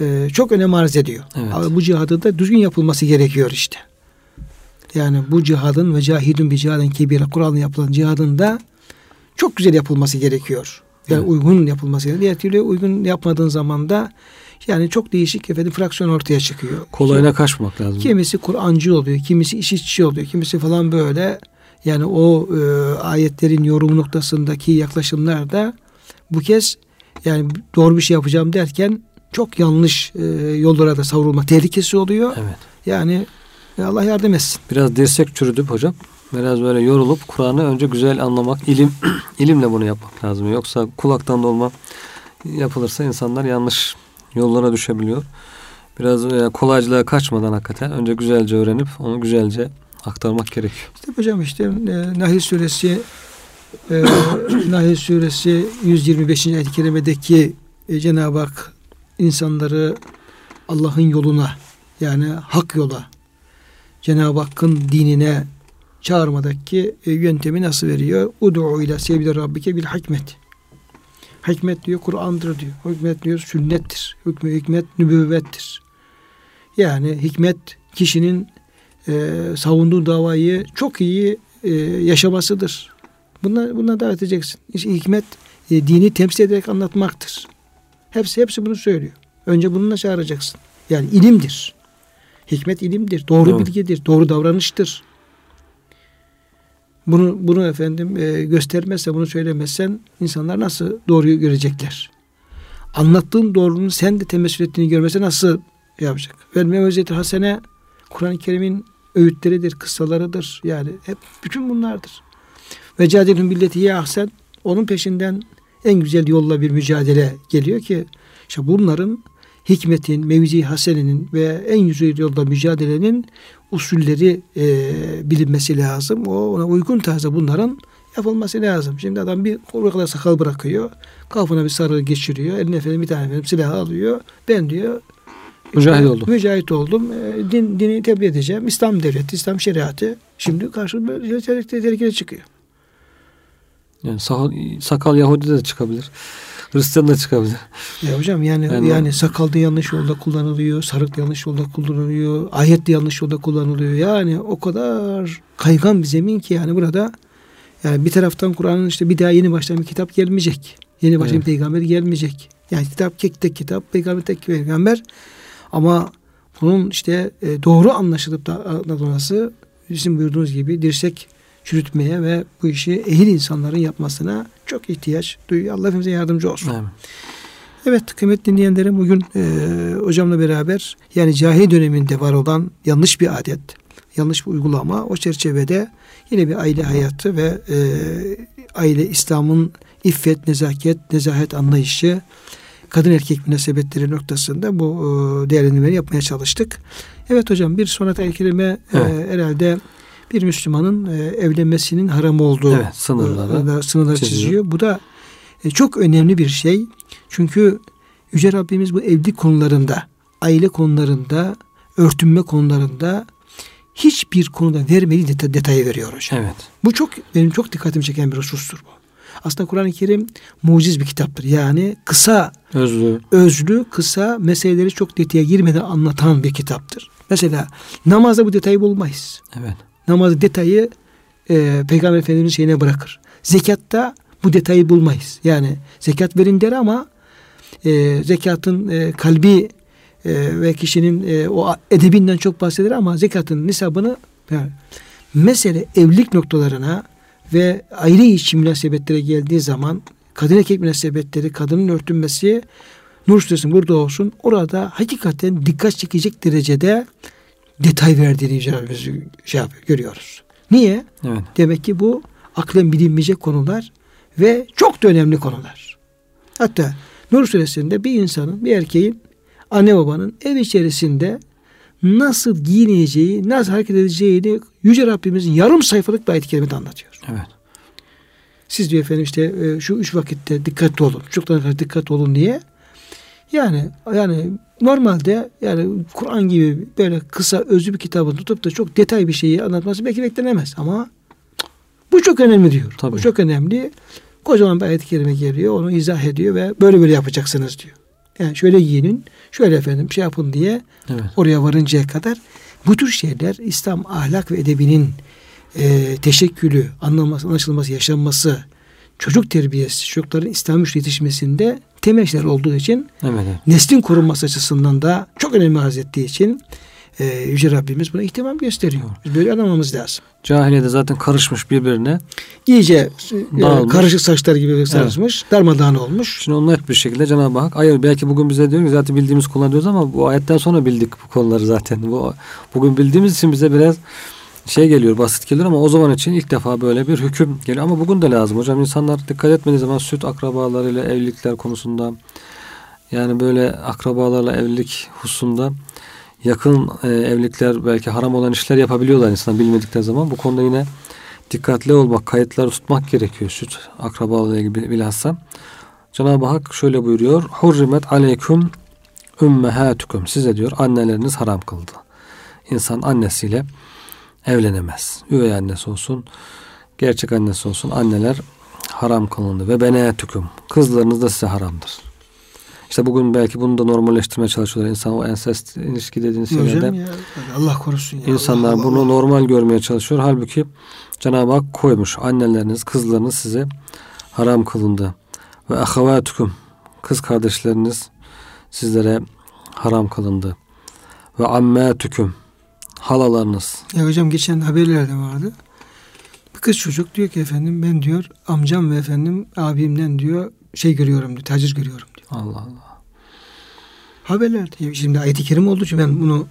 e, çok önem arz ediyor. Evet. Ama bu cihadı da düzgün yapılması gerekiyor işte. Yani bu cihadın ve cahidun bir cihadın kebire Kur'an'la yapılan cihadın da çok güzel yapılması gerekiyor. Yani evet. uygun yapılması gerekiyor. Diğer türlü uygun yapmadığın zaman da yani çok değişik efendim fraksiyon ortaya çıkıyor. Kolayına kaçmak lazım. Kimisi Kur'ancı oluyor, kimisi işitçi oluyor, kimisi falan böyle. Yani o e, ayetlerin yorum noktasındaki yaklaşımlar da bu kez yani doğru bir şey yapacağım derken çok yanlış e, yollara da savrulma tehlikesi oluyor. Evet. Yani e, Allah yardım etsin. Biraz dirsek çürüdüp hocam biraz böyle yorulup Kur'an'ı önce güzel anlamak, ilim (clears throat) ilimle bunu yapmak lazım. Yoksa kulaktan dolma yapılırsa insanlar yanlış yollara düşebiliyor. Biraz e, kolaycılığa kaçmadan hakikaten önce güzelce öğrenip onu güzelce aktarmak gerekiyor. İşte hocam işte e, Nahil suresi e, (clears throat) Nahil suresi 125. ayet-i kerimedeki e, Cenab-ı Hak insanları Allah'ın yoluna yani hak yola Cenab-ı Hakk'ın dinine çağırmadaki e, yöntemi nasıl veriyor? Udu'u ila sevgili rabbike bil hikmet. Hikmet diyor Kur'an'dır diyor. Hikmet diyor sünnettir. Hükmü hikmet nübüvvettir. Yani hikmet kişinin e, savunduğu davayı çok iyi e, yaşamasıdır. Buna, buna davet edeceksin. İşte hikmet e, dini temsil ederek anlatmaktır. Hepsi hepsi bunu söylüyor. Önce bununla çağıracaksın. Yani ilimdir. Hikmet ilimdir. Doğru evet. bilgidir. Doğru davranıştır. Bunu bunu efendim e, göstermezse, bunu söylemezsen insanlar nasıl doğruyu görecekler? Anlattığın doğrunun sen de temessül ettiğini görmese nasıl yapacak? Ve Mevziyet Hasene Kur'an-ı Kerim'in öğütleridir, kıssalarıdır. Yani hep bütün bunlardır. Ve cadelün billeti ahsen onun peşinden en güzel yolla bir mücadele geliyor ki işte bunların hikmetin, mevzi hasenenin ve en güzel yolda mücadelenin usulleri e, bilinmesi lazım. O ona uygun tarzda bunların yapılması lazım. Şimdi adam bir kolu kadar sakal bırakıyor. Kafana bir sarı geçiriyor. Eline efendim bir tane efendim silah alıyor. Ben diyor Mücahit oldum. Mücahit oldum. E, din, dini tebliğ edeceğim. İslam devleti, İslam şeriatı. Şimdi karşı böyle tehlikeli çıkıyor. Yani sakal, sakal Yahudi de çıkabilir. Hristiyan da çıkabilir. Ya hocam yani yani, yani sakal da yanlış yolda kullanılıyor, sarık da yanlış yolda kullanılıyor, ayet de yanlış yolda kullanılıyor. Yani o kadar kaygan bir zemin ki yani burada yani bir taraftan Kur'an'ın işte bir daha yeni başlayan bir kitap gelmeyecek. Yeni başlayan evet. peygamber gelmeyecek. Yani kitap tek tek kitap, peygamber tek peygamber. Ama bunun işte e, doğru anlaşılıp da anlatılması bizim buyurduğunuz gibi dirsek çürütmeye ve bu işi ehil insanların yapmasına çok ihtiyaç duyuyor. Allah hepimize yardımcı olsun. Evet. Evet kıymetli dinleyenlerim bugün e, hocamla beraber yani cahil döneminde var olan yanlış bir adet, yanlış bir uygulama o çerçevede yine bir aile hayatı ve e, aile İslam'ın iffet, nezaket, nezahet anlayışı, kadın erkek münasebetleri noktasında bu e, değerlendirmeleri yapmaya çalıştık. Evet hocam bir sonraki ayet e, evet. herhalde bir Müslümanın e, evlenmesinin haram olduğu evet, sınırları, e, sınırları çiziyor. çiziyor. Bu da e, çok önemli bir şey. Çünkü Yüce Rabbimiz bu evlilik konularında, aile konularında, örtünme konularında hiçbir konuda vermediği detay, detayı veriyor hocam. Evet. Bu çok benim çok dikkatimi çeken bir husustur bu. Aslında Kur'an-ı Kerim muciz bir kitaptır. Yani kısa, özlü, özlü kısa meseleleri çok detaya girmeden anlatan bir kitaptır. Mesela namazda bu detayı bulmayız. Evet namazı detayı e, Peygamber Efendimiz şeyine bırakır. Zekatta bu detayı bulmayız. Yani zekat verin der ama e, zekatın e, kalbi e, ve kişinin e, o edebinden çok bahseder ama zekatın nisabını yani, mesele evlilik noktalarına ve ayrı içi münasebetlere geldiği zaman kadın erkek münasebetleri, kadının örtünmesi Nur Suresi'nin burada olsun. Orada hakikaten dikkat çekecek derecede detay verdiğini biz şey yapıyor, görüyoruz. Niye? Evet. Demek ki bu aklen bilinmeyecek konular ve çok da önemli konular. Hatta Nur suresinde bir insanın, bir erkeğin, anne babanın ev içerisinde nasıl giyineceği, nasıl hareket edeceğini Yüce Rabbimizin yarım sayfalık bir ayet-i kerimede anlatıyor. Evet. Siz diyor efendim işte e, şu üç vakitte dikkatli olun, çocuklarına karşı dikkatli olun diye. Yani yani normalde yani Kur'an gibi böyle kısa özlü bir kitabı tutup da çok detay bir şeyi anlatması belki beklenemez ama bu çok önemli diyor. Tabii. Bu çok önemli. Kocaman bir ayet-i kerime geliyor. Onu izah ediyor ve böyle böyle yapacaksınız diyor. Yani şöyle giyinin, şöyle efendim şey yapın diye evet. oraya varıncaya kadar Bu tür şeyler İslam ahlak ve edebinin e, teşekkülü, anlaması, anlaşılması, yaşanması, çocuk terbiyesi, çocukların İslam yetişmesinde temel şeyler olduğu için evet, evet. neslin korunması açısından da çok önemli arz ettiği için e, Yüce Rabbimiz buna ihtimam gösteriyor. Biz böyle anlamamız lazım. Cahiliyede zaten karışmış birbirine. İyice e, karışık saçlar gibi sarışmış, evet. darmadağın olmuş. Şimdi onu net bir şekilde Cenab-ı Hak, hayır belki bugün bize diyor ki zaten bildiğimiz konular diyoruz ama bu ayetten sonra bildik bu konuları zaten. Bu Bugün bildiğimiz için bize biraz şey geliyor basit geliyor ama o zaman için ilk defa böyle bir hüküm geliyor. Ama bugün de lazım hocam. insanlar dikkat etmediği zaman süt akrabalarıyla evlilikler konusunda yani böyle akrabalarla evlilik hususunda yakın e, evlilikler belki haram olan işler yapabiliyorlar insan bilmedikleri zaman. Bu konuda yine dikkatli olmak, kayıtları tutmak gerekiyor süt akrabalarla ilgili bilhassa. Cenab-ı Hak şöyle buyuruyor. Hurrimet aleyküm ümmehatukum. Size diyor anneleriniz haram kıldı. İnsan annesiyle evlenemez. Üvey annesi olsun, gerçek annesi olsun anneler haram kılındı. Ve benetüküm. Kızlarınız da size haramdır. İşte bugün belki bunu da normalleştirmeye çalışıyorlar. İnsan o ensest ilişki dediğiniz şeylerde. Ya, Allah korusun ya. İnsanlar Allah, bunu Allah. normal görmeye çalışıyor. Halbuki Cenab-ı Hak koymuş. Anneleriniz, kızlarınız size haram kılındı. Ve ahavatüküm. Kız kardeşleriniz sizlere haram kılındı. Ve ammatüküm. Halalarınız. Ya hocam geçen haberlerde vardı. Bir kız çocuk diyor ki efendim ben diyor amcam ve efendim abimden diyor şey görüyorum diyor, taciz görüyorum diyor. Allah Allah. Haberlerde. Şimdi ayet-i kerim olduğu için ben bunu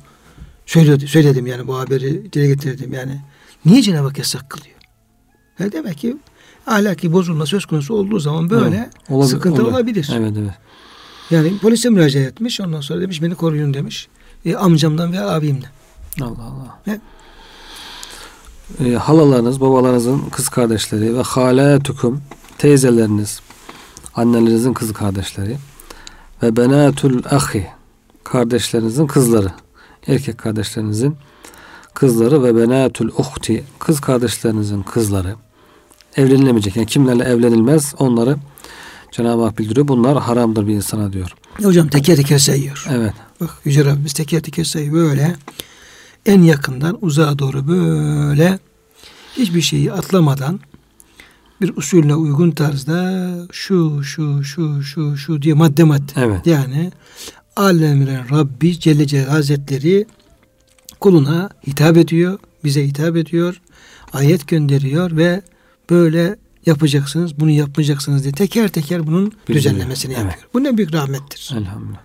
söyledim, söyledim yani bu haberi dile getirdim yani. Niye Cenab-ı Hak yasak kılıyor? Yani demek ki ahlaki bozulma söz konusu olduğu zaman böyle evet, olabilir, sıkıntı olur. olabilir. Evet evet. Yani polise müracaat etmiş ondan sonra demiş beni koruyun demiş. E, amcamdan veya abimden. Allah Allah. Ne? E, halalarınız, babalarınızın kız kardeşleri ve haletukum teyzeleriniz, annelerinizin kız kardeşleri ve benatul ahi kardeşlerinizin kızları, erkek kardeşlerinizin kızları ve benatul uhti kız kardeşlerinizin kızları evlenilemeyecek. Yani kimlerle evlenilmez onları Cenab-ı Hak bildiriyor. Bunlar haramdır bir insana diyor. Hocam teker teker sayıyor. Evet. Bak Yüce Rabbimiz teker teker sayıyor. Böyle en yakından uzağa doğru böyle hiçbir şeyi atlamadan bir usulüne uygun tarzda şu şu şu şu şu diye madde madde. Evet. Yani alemlerin Rabbi Celle Celle Hazretleri kuluna hitap ediyor, bize hitap ediyor, ayet gönderiyor ve böyle yapacaksınız, bunu yapmayacaksınız diye teker teker bunun Bildiriyor. düzenlemesini evet. yapıyor. Bu ne büyük rahmettir. Elhamdülillah.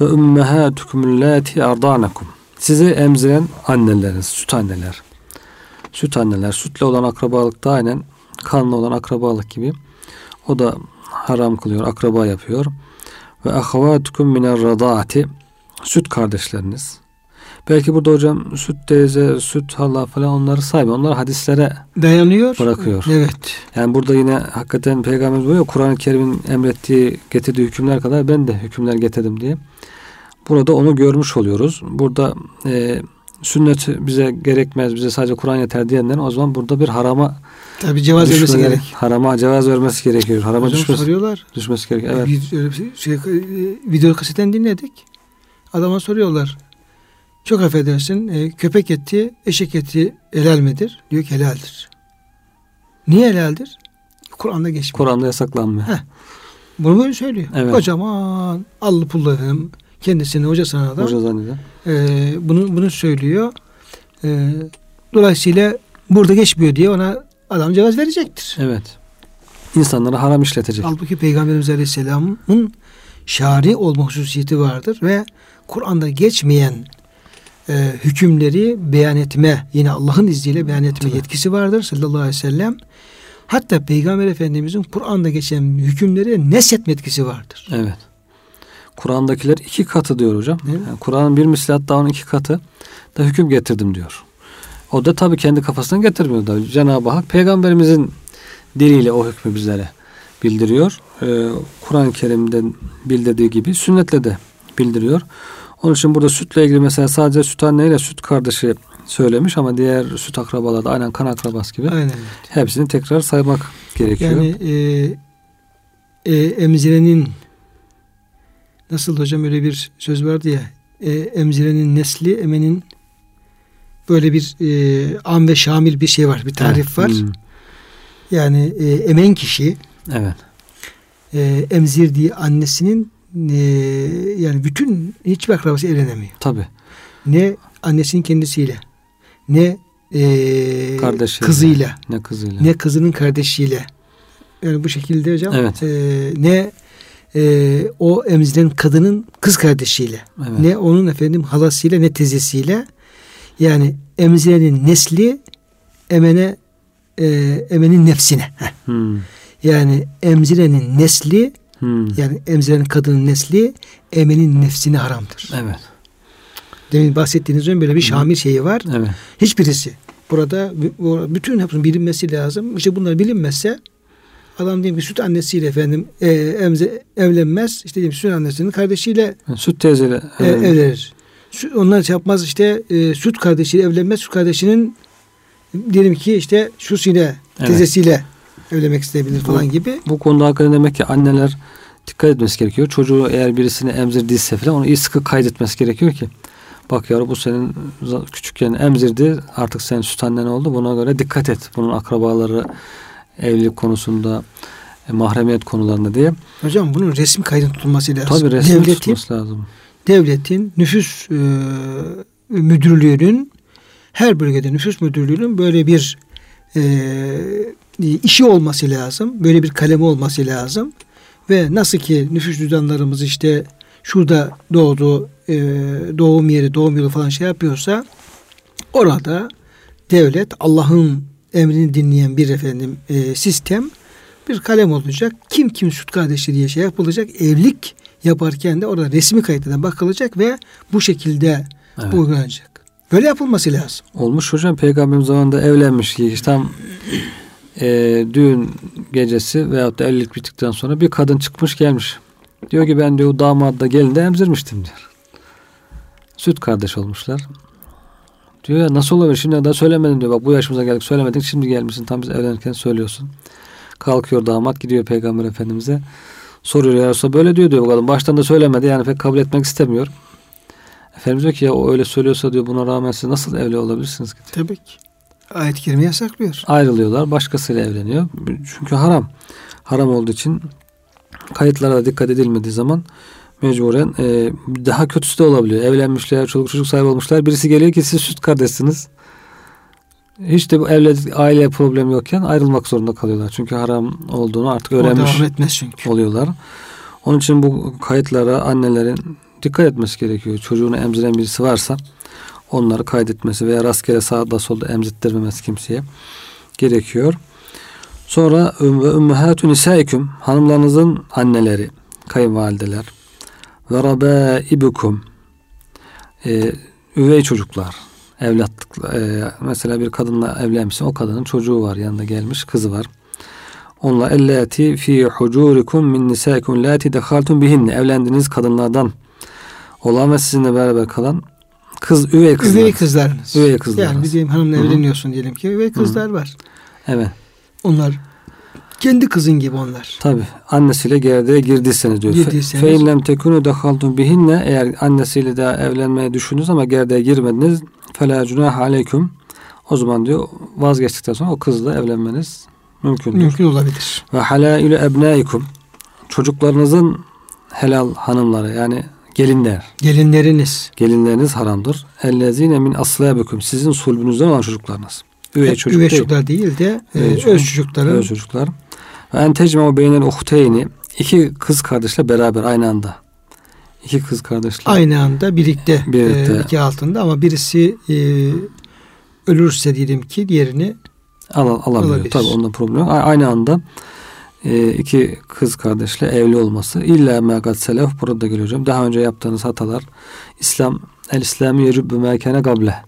Ve ümmehatukum lati ardanakum. Sizi emziren anneleriniz, süt anneler. Süt anneler, sütle olan akrabalık da aynen kanlı olan akrabalık gibi. O da haram kılıyor, akraba yapıyor. Ve ahvatukum miner radaati. Süt kardeşleriniz. Belki burada hocam süt teyze, süt hala falan onları saymıyor. Onlar hadislere dayanıyor. Bırakıyor. Evet. Yani burada yine hakikaten Peygamberimiz buyuruyor Kur'an-ı Kerim'in emrettiği, getirdiği hükümler kadar ben de hükümler getirdim diye. Burada onu görmüş oluyoruz. Burada e, sünnet bize gerekmez, bize sadece Kur'an yeter diyenlerin o zaman burada bir harama Tabi cevaz vermesi gerek. Harama cevaz vermesi gerekiyor. Harama Hocam düşmesi, soruyorlar. düşmesi gerekiyor. Evet. Bir, şey, video kaseten dinledik. Adama soruyorlar. Çok affedersin e, köpek eti, eşek eti helal midir? Diyor ki helaldir. Niye helaldir? Kur'an'da geçmiyor. Kur'an'da yasaklanmıyor. Heh. Bunu böyle söylüyor. Evet. Kocaman allı pullu efendim kendisini hoca sanada. Hoca zanneden. E, bunu, bunu söylüyor. E, dolayısıyla burada geçmiyor diye ona adam cevaz verecektir. Evet. İnsanlara haram işletecek. Halbuki Peygamberimiz Aleyhisselam'ın şari olma hususiyeti vardır ve Kur'an'da geçmeyen e, hükümleri beyan etme, yine Allah'ın izniyle beyan etme Tabii. yetkisi vardır sallallahu aleyhi ve sellem. Hatta Peygamber Efendimizin Kur'an'da geçen hükümleri neshetme etkisi vardır. Evet. Kur'an'dakiler iki katı diyor hocam. Yani Kur'an'ın bir misli hatta onun iki katı da hüküm getirdim diyor. O da tabii kendi kafasından getirmiyor da Cenab-ı Hak peygamberimizin diliyle o hükmü bizlere bildiriyor. Ee, Kur'an-ı Kerim'den bildirdiği gibi sünnetle de bildiriyor. Onun için burada sütle ilgili mesela sadece süt anneyle süt kardeşi söylemiş ama diğer süt akrabalar da aynen kan akrabası gibi. Aynen. Hepsini tekrar saymak gerekiyor. Yani e, e, emzirenin nasıl hocam öyle bir söz vardı ya e, emzirenin nesli emenin böyle bir e, am ve şamil bir şey var. Bir tarif Evet. var. Hmm. Yani e, emen kişi Evet. e, emzirdiği annesinin e, yani bütün hiçbir akrabası evlenemiyor. Tabi. Ne annesinin kendisiyle ne e, Kardeşiyle. kızıyla Ne kızıyla. ne kızının kardeşiyle yani bu şekilde hocam Evet. e, ne e, o emziren kadının kız kardeşiyle Evet. ne onun efendim halasıyla ne teyzesiyle yani emzirenin nesli emene e, emenin nefsine. Hmm. yani emzirenin nesli Hmm. yani emziren kadının nesli emenin nefsine haramdır. Evet. Demin bahsettiğiniz üzere böyle bir şamil şeyi var. Evet. Hiçbirisi. Burada bu- bütün hepsinin bilinmesi lazım. İşte bunlar bilinmezse adam diyelim ki süt annesiyle efendim e, emze, evlenmez. İşte diyelim süt annesinin kardeşiyle Yani Süt teyzeyle. e, evlenir. Sü- Onlar şey yapmaz işte e, süt kardeşiyle evlenmez. Süt kardeşinin diyelim ki işte şusiyle Evet. teyzesiyle evlenmek isteyebilir falan gibi. Bu konuda hakikaten demek ki anneler dikkat etmesi gerekiyor. Çocuğu eğer birisini emzirdiyse falan onu iyi sıkı kaydetmesi gerekiyor ki bak yavrum bu senin küçükken emzirdi artık senin süt annen oldu buna göre dikkat et. Bunun akrabaları evlilik konusunda e, mahremiyet konularında diye. Hocam bunun resmi kaydın tutulması lazım. Tabii resmi devletin, tutması lazım. devletin nüfus e, müdürlüğünün her bölgede nüfus müdürlüğünün böyle bir e, işi olması lazım. Böyle bir kalemi olması lazım. Ve nasıl ki nüfus cüzdanlarımız işte şurada doğdu, e, doğum yeri, doğum yılı falan şey yapıyorsa orada devlet Allah'ın emrini dinleyen bir efendim e, sistem bir kalem olacak. Kim kim süt kardeşi diye şey yapılacak. Evlilik yaparken de orada resmi kayıtına bakılacak ve bu şekilde Evet. uygulanacak. Böyle yapılması lazım. Olmuş hocam peygamberim zamanında evlenmiş ki işte tam e, düğün gecesi veyahut da evlilik bittikten sonra bir kadın çıkmış gelmiş. Diyor ki ben diyor damadda gelin de emzirmiştim diyor. Süt kardeş olmuşlar. Diyor ya nasıl olabilir şimdi daha söylemedim diyor. Bak bu yaşımıza geldik söylemedin şimdi gelmişsin tam biz evlenirken söylüyorsun. Kalkıyor damat gidiyor peygamber efendimize. Soruyor ya Resulallah, böyle diyor diyor bu kadın. Baştan da söylemedi yani pek kabul etmek istemiyor. Efendimiz diyor ki ya o öyle söylüyorsa diyor buna rağmen siz nasıl evli olabilirsiniz ki? Tabii ki. Ayet-i kerime yasaklıyor. Ayrılıyorlar başkasıyla evleniyor. Çünkü haram. Haram olduğu için kayıtlara da dikkat edilmediği zaman mecburen e, daha kötüsü de olabiliyor. Evlenmişler, çoluk çocuk sahibi olmuşlar. Birisi geliyor ki siz süt kardeşsiniz. Hiç de bu evlilik aile problemi yokken ayrılmak zorunda kalıyorlar. Çünkü haram olduğunu artık öğrenmiş çünkü. oluyorlar. Onun için bu kayıtlara annelerin dikkat etmesi gerekiyor. Çocuğunu emziren birisi varsa onları kaydetmesi veya rastgele sağda solda emzittirmemesi kimseye gerekiyor. Sonra ve ümmühatü nisaikum hanımlarınızın anneleri, kayınvalideler ve rabaibukum e, üvey çocuklar, evlatlık e, mesela bir kadınla evlenmişsin o kadının çocuğu var yanında gelmiş kızı var. Onlar ellati fi hucurikum min nisaikum lati dehaltum bihinne evlendiğiniz kadınlardan olan ve sizinle beraber kalan kız üvey kızlar. Üvey kızlarınız. Üvey kızlarınız. Yani bir hanımla evleniyorsun diyelim ki. Üvey kızlar var. Evet. Onlar kendi kızın gibi onlar. Tabi annesiyle gerdeğe girdiyseniz diyor. Girdiyseniz. Fe inlem tekunu dehaltum bihinne eğer annesiyle daha evlenmeye düşündünüz ama gerdeğe girmediniz felâ cunâh aleyküm o zaman diyor vazgeçtikten sonra o kızla evlenmeniz mümkündür. Mümkün olabilir. Ve halâilü ebnâikum çocuklarınızın helal hanımları yani gelinler. Gelinleriniz. Gelinleriniz haramdır. Ellezine min aslâbikum sizin sulbünüzden olan çocuklarınız. Üvey çocuk üvey değil. çocuklar değil de e, öz çocuk. çocukların Öz çocuklar. En tecmeu beynel uhteyni iki kız kardeşle beraber aynı anda. İki kız kardeşle. aynı anda birlikte, Birlikte. e, iki altında ama birisi e, ölürse diyelim ki diğerini Al, alamıyor. Alabilir. Tabii onda problem yok. Aynı anda e, iki kız kardeşle evli olması. İlla megat selef burada geliyor hocam. Daha önce yaptığınız hatalar İslam el İslami yecübbü mekane gable.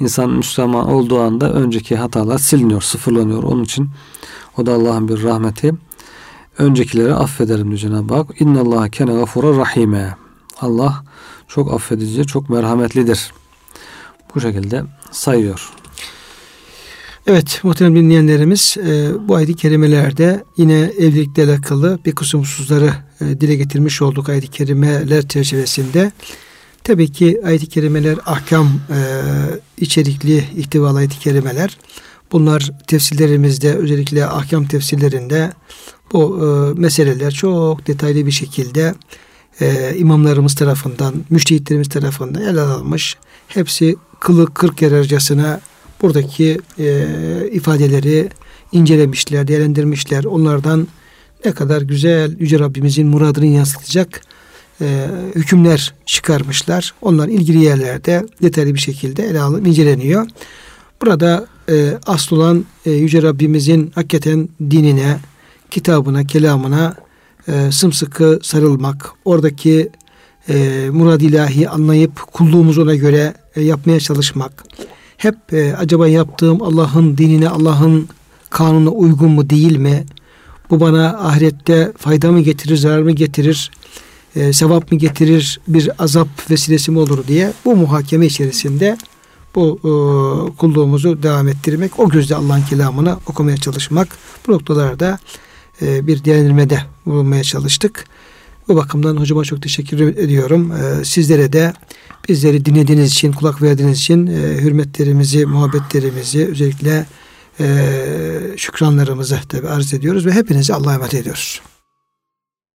İnsan Müslüman olduğu anda önceki hatalar siliniyor, sıfırlanıyor. Onun için o da Allah'ın bir rahmeti. Öncekileri affederim diyor Cenab-ı Hak. İnna Allah kene gafura rahime. Allah çok affedici, çok merhametlidir. Bu şekilde sayıyor. Evet muhterem dinleyenlerimiz e, bu ayet-i kerimelerde yine evlilikle alakalı bir kısım hususları e, dile getirmiş olduk ayet-i kerimeler çerçevesinde. Tabii ki ayet-i kerimeler ahkam e, içerikli ihtivalı ayet-i kerimeler. Bunlar tefsirlerimizde özellikle ahkam tefsirlerinde bu e, meseleler çok detaylı bir şekilde e, imamlarımız tarafından, müştehitlerimiz tarafından ele alınmış. Hepsi kılı kırk yararcasına buradaki e, ifadeleri incelemişler, değerlendirmişler. Onlardan ne kadar güzel Yüce Rabbimizin muradını yansıtacak e, hükümler çıkarmışlar. Onlar ilgili yerlerde detaylı bir şekilde ele alınıp inceleniyor. Burada e, asıl olan e, Yüce Rabbimizin hakikaten dinine, kitabına, kelamına e, sımsıkı sarılmak, oradaki e, murad ilahi anlayıp kulluğumuzu ona göre e, yapmaya çalışmak. Hep e, acaba yaptığım Allah'ın dinine, Allah'ın kanuna uygun mu değil mi? Bu bana ahirette fayda mı getirir, zarar mı getirir? E, sevap mı getirir, bir azap vesilesi mi olur diye bu muhakeme içerisinde bu e, kulluğumuzu devam ettirmek, o gözle Allah'ın kelamını okumaya çalışmak. Bu noktalarda e, bir değerlendirmede bulunmaya çalıştık. Bu bakımdan hocama çok teşekkür ediyorum. E, sizlere de bizleri dinlediğiniz için, kulak verdiğiniz için e, hürmetlerimizi, muhabbetlerimizi özellikle e, şükranlarımızı tabi arz ediyoruz ve hepinizi Allah'a emanet ediyoruz.